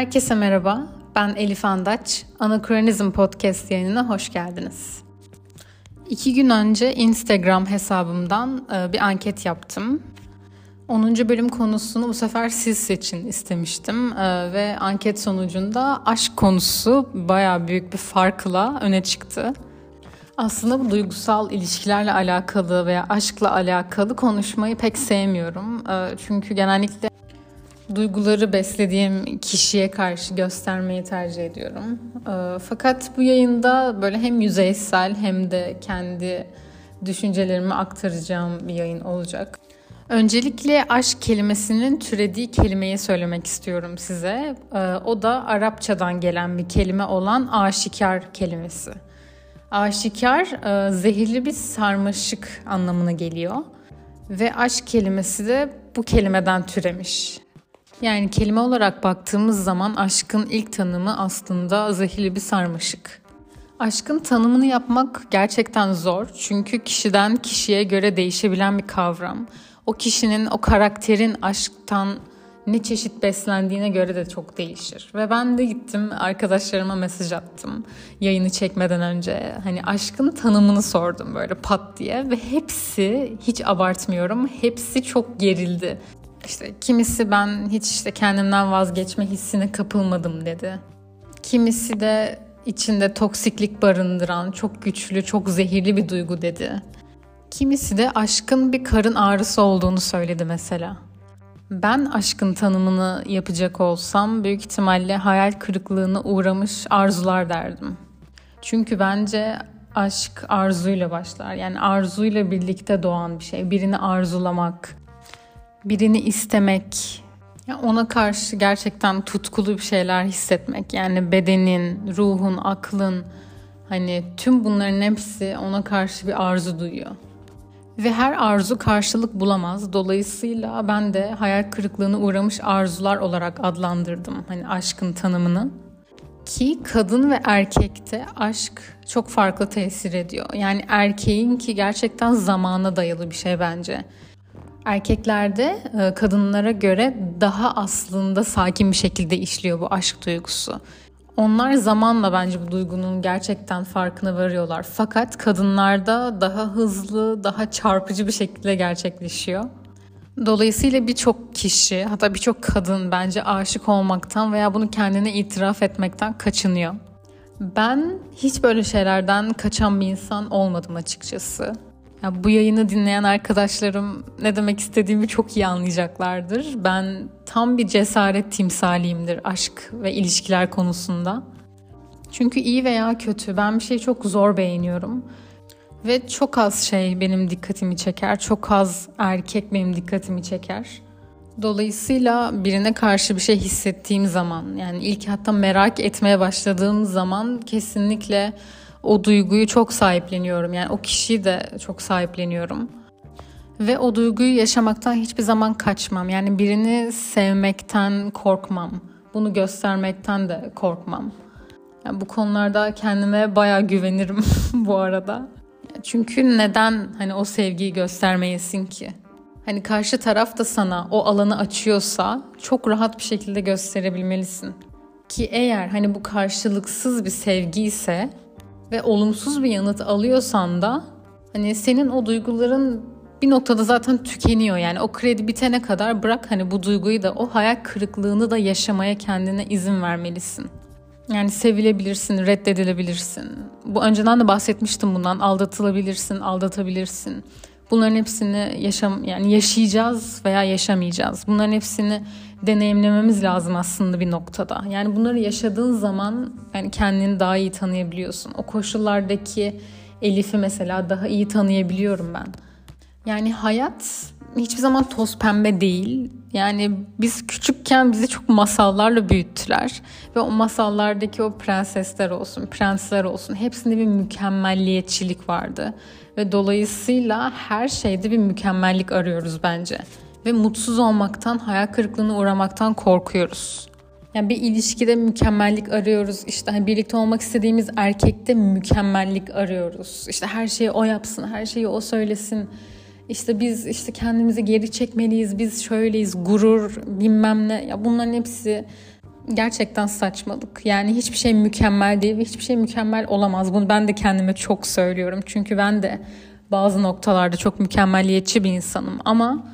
Herkese merhaba. Ben Elif Andaç. Anakronizm Podcast yayınına hoş geldiniz. İki gün önce Instagram hesabımdan e, bir anket yaptım. 10. bölüm konusunu bu sefer siz seçin istemiştim e, ve anket sonucunda aşk konusu baya büyük bir farkla öne çıktı. Aslında bu duygusal ilişkilerle alakalı veya aşkla alakalı konuşmayı pek sevmiyorum. E, çünkü genellikle duyguları beslediğim kişiye karşı göstermeyi tercih ediyorum. Ee, fakat bu yayında böyle hem yüzeysel hem de kendi düşüncelerimi aktaracağım bir yayın olacak. Öncelikle aşk kelimesinin türediği kelimeyi söylemek istiyorum size. Ee, o da Arapçadan gelen bir kelime olan aşikar kelimesi. Aşikar e, zehirli bir sarmaşık anlamına geliyor. Ve aşk kelimesi de bu kelimeden türemiş. Yani kelime olarak baktığımız zaman aşkın ilk tanımı aslında zehirli bir sarmaşık. Aşkın tanımını yapmak gerçekten zor çünkü kişiden kişiye göre değişebilen bir kavram. O kişinin, o karakterin aşktan ne çeşit beslendiğine göre de çok değişir. Ve ben de gittim arkadaşlarıma mesaj attım yayını çekmeden önce. Hani aşkın tanımını sordum böyle pat diye ve hepsi hiç abartmıyorum hepsi çok gerildi. İşte kimisi ben hiç işte kendimden vazgeçme hissine kapılmadım dedi. Kimisi de içinde toksiklik barındıran çok güçlü, çok zehirli bir duygu dedi. Kimisi de aşkın bir karın ağrısı olduğunu söyledi mesela. Ben aşkın tanımını yapacak olsam büyük ihtimalle hayal kırıklığına uğramış arzular derdim. Çünkü bence aşk arzuyla başlar. Yani arzuyla birlikte doğan bir şey. Birini arzulamak, birini istemek, ona karşı gerçekten tutkulu bir şeyler hissetmek. Yani bedenin, ruhun, aklın hani tüm bunların hepsi ona karşı bir arzu duyuyor. Ve her arzu karşılık bulamaz. Dolayısıyla ben de hayal kırıklığına uğramış arzular olarak adlandırdım hani aşkın tanımını. Ki kadın ve erkekte aşk çok farklı tesir ediyor. Yani erkeğin ki gerçekten zamana dayalı bir şey bence. Erkeklerde e, kadınlara göre daha aslında sakin bir şekilde işliyor bu aşk duygusu. Onlar zamanla bence bu duygunun gerçekten farkına varıyorlar. Fakat kadınlarda daha hızlı, daha çarpıcı bir şekilde gerçekleşiyor. Dolayısıyla birçok kişi, hatta birçok kadın bence aşık olmaktan veya bunu kendine itiraf etmekten kaçınıyor. Ben hiç böyle şeylerden kaçan bir insan olmadım açıkçası. Ya bu yayını dinleyen arkadaşlarım ne demek istediğimi çok iyi anlayacaklardır. Ben tam bir cesaret timsaliyimdir aşk ve ilişkiler konusunda. Çünkü iyi veya kötü ben bir şeyi çok zor beğeniyorum. Ve çok az şey benim dikkatimi çeker. Çok az erkek benim dikkatimi çeker. Dolayısıyla birine karşı bir şey hissettiğim zaman yani ilk hatta merak etmeye başladığım zaman kesinlikle o duyguyu çok sahipleniyorum. Yani o kişiyi de çok sahipleniyorum. Ve o duyguyu yaşamaktan hiçbir zaman kaçmam. Yani birini sevmekten korkmam. Bunu göstermekten de korkmam. Yani bu konularda kendime bayağı güvenirim bu arada. Çünkü neden hani o sevgiyi göstermeyesin ki? Hani karşı taraf da sana o alanı açıyorsa çok rahat bir şekilde gösterebilmelisin. Ki eğer hani bu karşılıksız bir sevgi ise ve olumsuz bir yanıt alıyorsan da hani senin o duyguların bir noktada zaten tükeniyor yani o kredi bitene kadar bırak hani bu duyguyu da o hayal kırıklığını da yaşamaya kendine izin vermelisin. Yani sevilebilirsin, reddedilebilirsin. Bu önceden de bahsetmiştim bundan. Aldatılabilirsin, aldatabilirsin. Bunların hepsini yaşam yani yaşayacağız veya yaşamayacağız. Bunların hepsini deneyimlememiz lazım aslında bir noktada. Yani bunları yaşadığın zaman yani kendini daha iyi tanıyabiliyorsun. O koşullardaki Elif'i mesela daha iyi tanıyabiliyorum ben. Yani hayat hiçbir zaman toz pembe değil. Yani biz küçükken bizi çok masallarla büyüttüler. Ve o masallardaki o prensesler olsun, prensler olsun hepsinde bir mükemmelliyetçilik vardı. Ve dolayısıyla her şeyde bir mükemmellik arıyoruz bence. Ve mutsuz olmaktan, hayal kırıklığına uğramaktan korkuyoruz. Yani bir ilişkide mükemmellik arıyoruz. İşte hani birlikte olmak istediğimiz erkekte mükemmellik arıyoruz. İşte her şeyi o yapsın, her şeyi o söylesin. İşte biz işte kendimizi geri çekmeliyiz, biz şöyleyiz, gurur, bilmem ne. Ya bunların hepsi gerçekten saçmalık. Yani hiçbir şey mükemmel değil ve hiçbir şey mükemmel olamaz. Bunu ben de kendime çok söylüyorum. Çünkü ben de bazı noktalarda çok mükemmeliyetçi bir insanım ama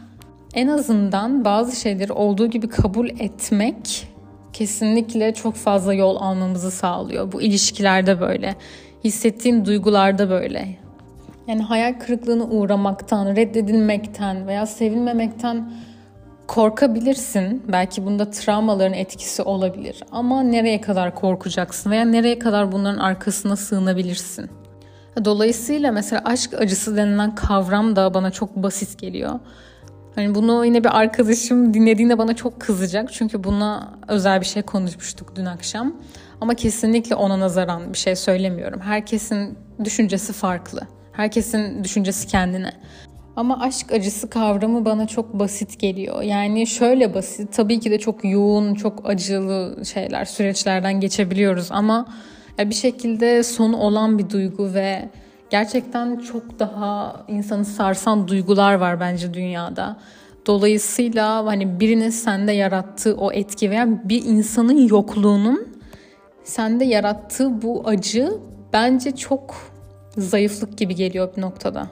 en azından bazı şeyleri olduğu gibi kabul etmek kesinlikle çok fazla yol almamızı sağlıyor. Bu ilişkilerde böyle, hissettiğin duygularda böyle. Yani hayal kırıklığına uğramaktan, reddedilmekten veya sevilmemekten korkabilirsin. Belki bunda travmaların etkisi olabilir. Ama nereye kadar korkacaksın veya nereye kadar bunların arkasına sığınabilirsin? Dolayısıyla mesela aşk acısı denilen kavram da bana çok basit geliyor. Hani bunu yine bir arkadaşım dinlediğinde bana çok kızacak. Çünkü buna özel bir şey konuşmuştuk dün akşam. Ama kesinlikle ona nazaran bir şey söylemiyorum. Herkesin düşüncesi farklı. Herkesin düşüncesi kendine. Ama aşk acısı kavramı bana çok basit geliyor. Yani şöyle basit, tabii ki de çok yoğun, çok acılı şeyler, süreçlerden geçebiliyoruz ama bir şekilde sonu olan bir duygu ve gerçekten çok daha insanı sarsan duygular var bence dünyada. Dolayısıyla hani birinin sende yarattığı o etki veya bir insanın yokluğunun sende yarattığı bu acı bence çok zayıflık gibi geliyor bir noktada.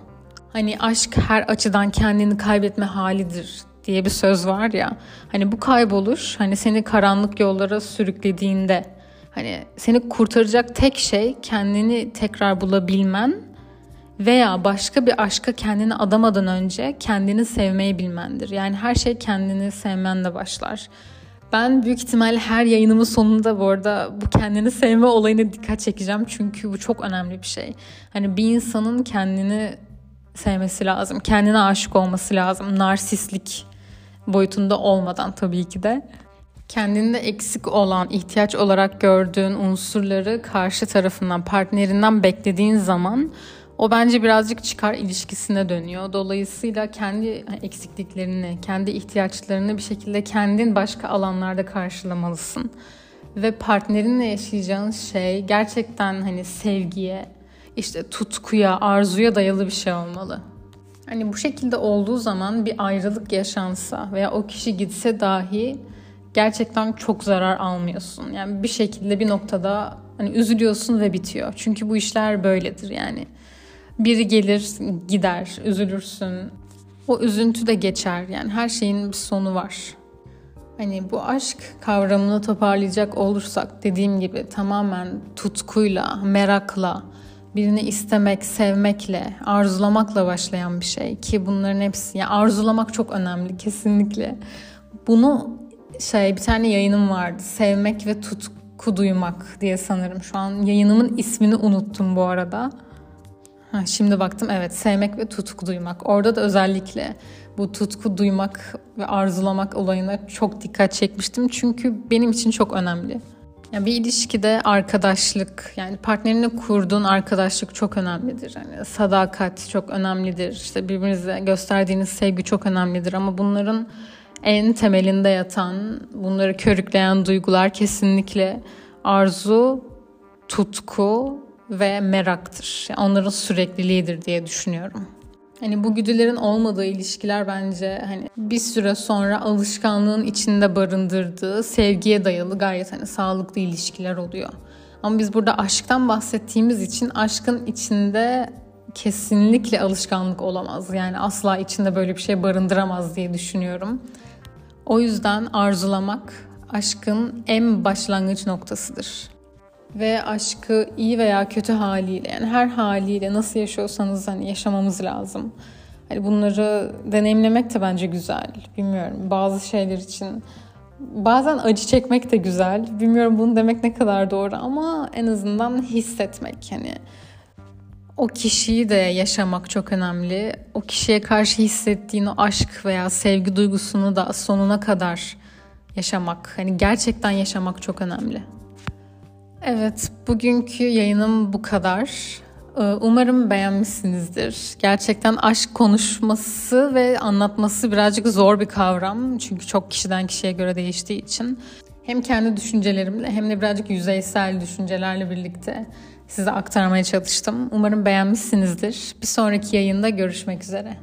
Hani aşk her açıdan kendini kaybetme halidir diye bir söz var ya. Hani bu kayboluş hani seni karanlık yollara sürüklediğinde hani seni kurtaracak tek şey kendini tekrar bulabilmen veya başka bir aşka kendini adamadan önce kendini sevmeyi bilmendir. Yani her şey kendini sevmenle başlar. Ben büyük ihtimal her yayınımın sonunda bu arada bu kendini sevme olayına dikkat çekeceğim. Çünkü bu çok önemli bir şey. Hani bir insanın kendini sevmesi lazım. Kendine aşık olması lazım. Narsistlik boyutunda olmadan tabii ki de. Kendinde eksik olan, ihtiyaç olarak gördüğün unsurları karşı tarafından, partnerinden beklediğin zaman o bence birazcık çıkar ilişkisine dönüyor. Dolayısıyla kendi eksikliklerini, kendi ihtiyaçlarını bir şekilde kendin başka alanlarda karşılamalısın. Ve partnerinle yaşayacağın şey gerçekten hani sevgiye, işte tutkuya, arzuya dayalı bir şey olmalı. Hani bu şekilde olduğu zaman bir ayrılık yaşansa veya o kişi gitse dahi gerçekten çok zarar almıyorsun. Yani bir şekilde bir noktada hani üzülüyorsun ve bitiyor. Çünkü bu işler böyledir yani. Biri gelir, gider, üzülürsün. O üzüntü de geçer. Yani her şeyin bir sonu var. Hani bu aşk kavramını toparlayacak olursak dediğim gibi tamamen tutkuyla, merakla, birini istemek, sevmekle, arzulamakla başlayan bir şey ki bunların hepsi yani arzulamak çok önemli kesinlikle. Bunu şey bir tane yayınım vardı. Sevmek ve tutku duymak diye sanırım. Şu an yayınımın ismini unuttum bu arada. Ha, şimdi baktım evet sevmek ve tutku duymak. Orada da özellikle bu tutku duymak ve arzulamak olayına çok dikkat çekmiştim. Çünkü benim için çok önemli. Yani bir ilişkide arkadaşlık yani partnerini kurduğun arkadaşlık çok önemlidir. Yani sadakat çok önemlidir. İşte birbirinize gösterdiğiniz sevgi çok önemlidir ama bunların en temelinde yatan, bunları körükleyen duygular kesinlikle arzu, tutku ve meraktır. Yani onların sürekliliğidir diye düşünüyorum. Hani bu güdülerin olmadığı ilişkiler bence hani bir süre sonra alışkanlığın içinde barındırdığı sevgiye dayalı gayet hani sağlıklı ilişkiler oluyor. Ama biz burada aşktan bahsettiğimiz için aşkın içinde kesinlikle alışkanlık olamaz. Yani asla içinde böyle bir şey barındıramaz diye düşünüyorum. O yüzden arzulamak aşkın en başlangıç noktasıdır ve aşkı iyi veya kötü haliyle yani her haliyle nasıl yaşıyorsanız hani yaşamamız lazım. Hani bunları deneyimlemek de bence güzel. Bilmiyorum bazı şeyler için bazen acı çekmek de güzel. Bilmiyorum bunu demek ne kadar doğru ama en azından hissetmek hani o kişiyi de yaşamak çok önemli. O kişiye karşı hissettiğin o aşk veya sevgi duygusunu da sonuna kadar yaşamak. Hani gerçekten yaşamak çok önemli. Evet, bugünkü yayınım bu kadar. Ee, umarım beğenmişsinizdir. Gerçekten aşk konuşması ve anlatması birazcık zor bir kavram. Çünkü çok kişiden kişiye göre değiştiği için. Hem kendi düşüncelerimle hem de birazcık yüzeysel düşüncelerle birlikte size aktarmaya çalıştım. Umarım beğenmişsinizdir. Bir sonraki yayında görüşmek üzere.